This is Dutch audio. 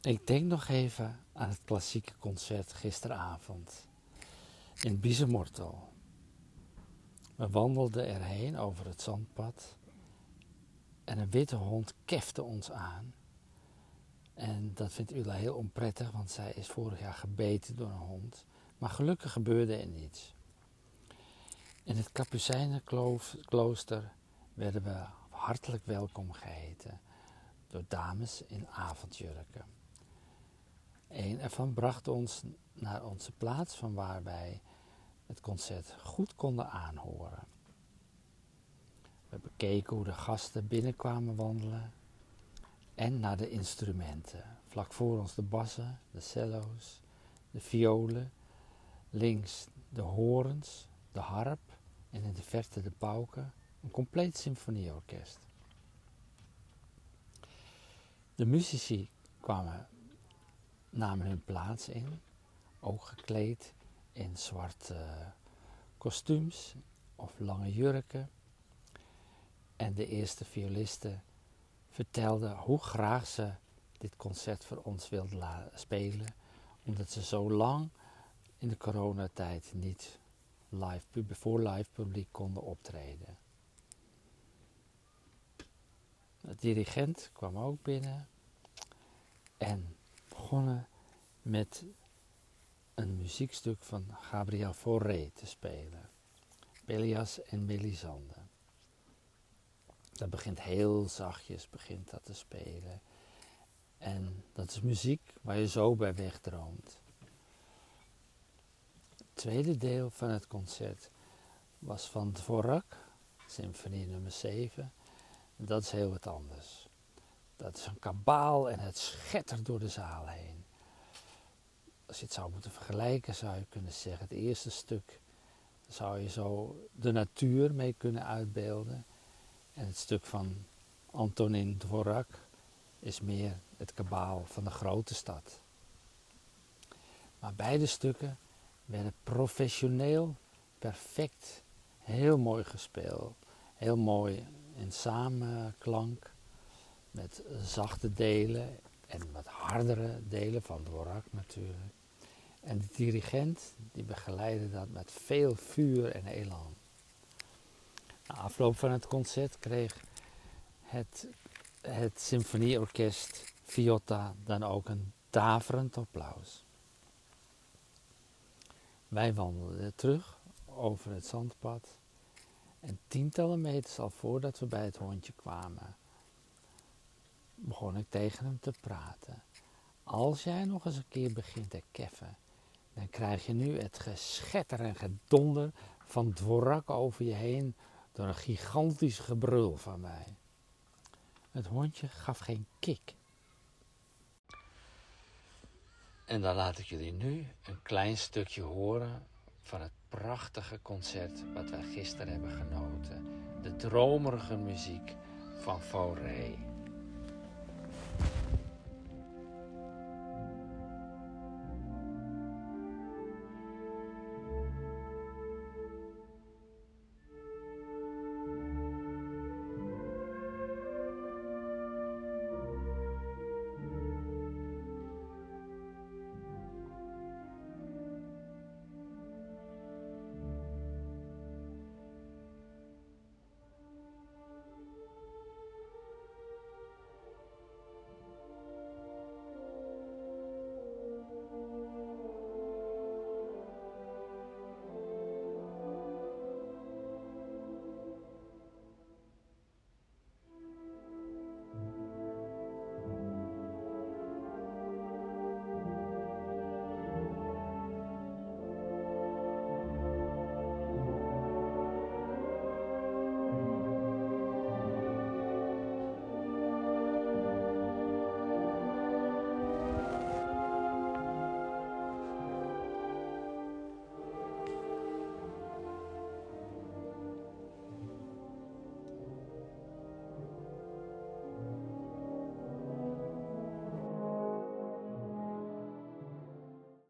Ik denk nog even aan het klassieke concert gisteravond in Biesemortel. We wandelden erheen over het zandpad en een witte hond kefte ons aan. En dat vindt Ula heel onprettig, want zij is vorig jaar gebeten door een hond. Maar gelukkig gebeurde er niets. In het Kapucijnenklooster werden we hartelijk welkom geheten door dames in avondjurken. Een ervan bracht ons naar onze plaats van waar wij het concert goed konden aanhoren. We bekeken hoe de gasten binnenkwamen wandelen en naar de instrumenten. Vlak voor ons de bassen, de cello's, de violen, links de horens, de harp en in de verte de pauken, een compleet symfonieorkest. De muzici kwamen, namen hun plaats in, ook gekleed in zwarte kostuums of lange jurken. En de eerste violisten vertelden hoe graag ze dit concert voor ons wilden spelen, omdat ze zo lang in de coronatijd niet live, voor live publiek konden optreden. De dirigent kwam ook binnen en begonnen met een muziekstuk van Gabriel Fauré te spelen. Belias en Melisande. Dat begint heel zachtjes, begint dat te spelen. En dat is muziek waar je zo bij wegdroomt. Het tweede deel van het concert was van Dvorak, symfonie nummer 7. En dat is heel wat anders. Dat is een kabaal en het schettert door de zaal heen. Als je het zou moeten vergelijken, zou je kunnen zeggen: het eerste stuk zou je zo de natuur mee kunnen uitbeelden. En het stuk van Antonin Dvorak is meer het kabaal van de grote stad. Maar beide stukken werden professioneel, perfect, heel mooi gespeeld. Heel mooi in samenklank met zachte delen en wat hardere delen van Dvorak natuurlijk. En de dirigent die begeleidde dat met veel vuur en elan. Na afloop van het concert kreeg het, het symfonieorkest Viotta dan ook een daverend applaus. Wij wandelden terug over het zandpad en tientallen meters al voordat we bij het hondje kwamen, begon ik tegen hem te praten. Als jij nog eens een keer begint te keffen, dan krijg je nu het geschetter en gedonder van dvorak over je heen door een gigantisch gebrul van mij. Het hondje gaf geen kik. En dan laat ik jullie nu een klein stukje horen van het prachtige concert wat wij gisteren hebben genoten. De dromerige muziek van Fauré.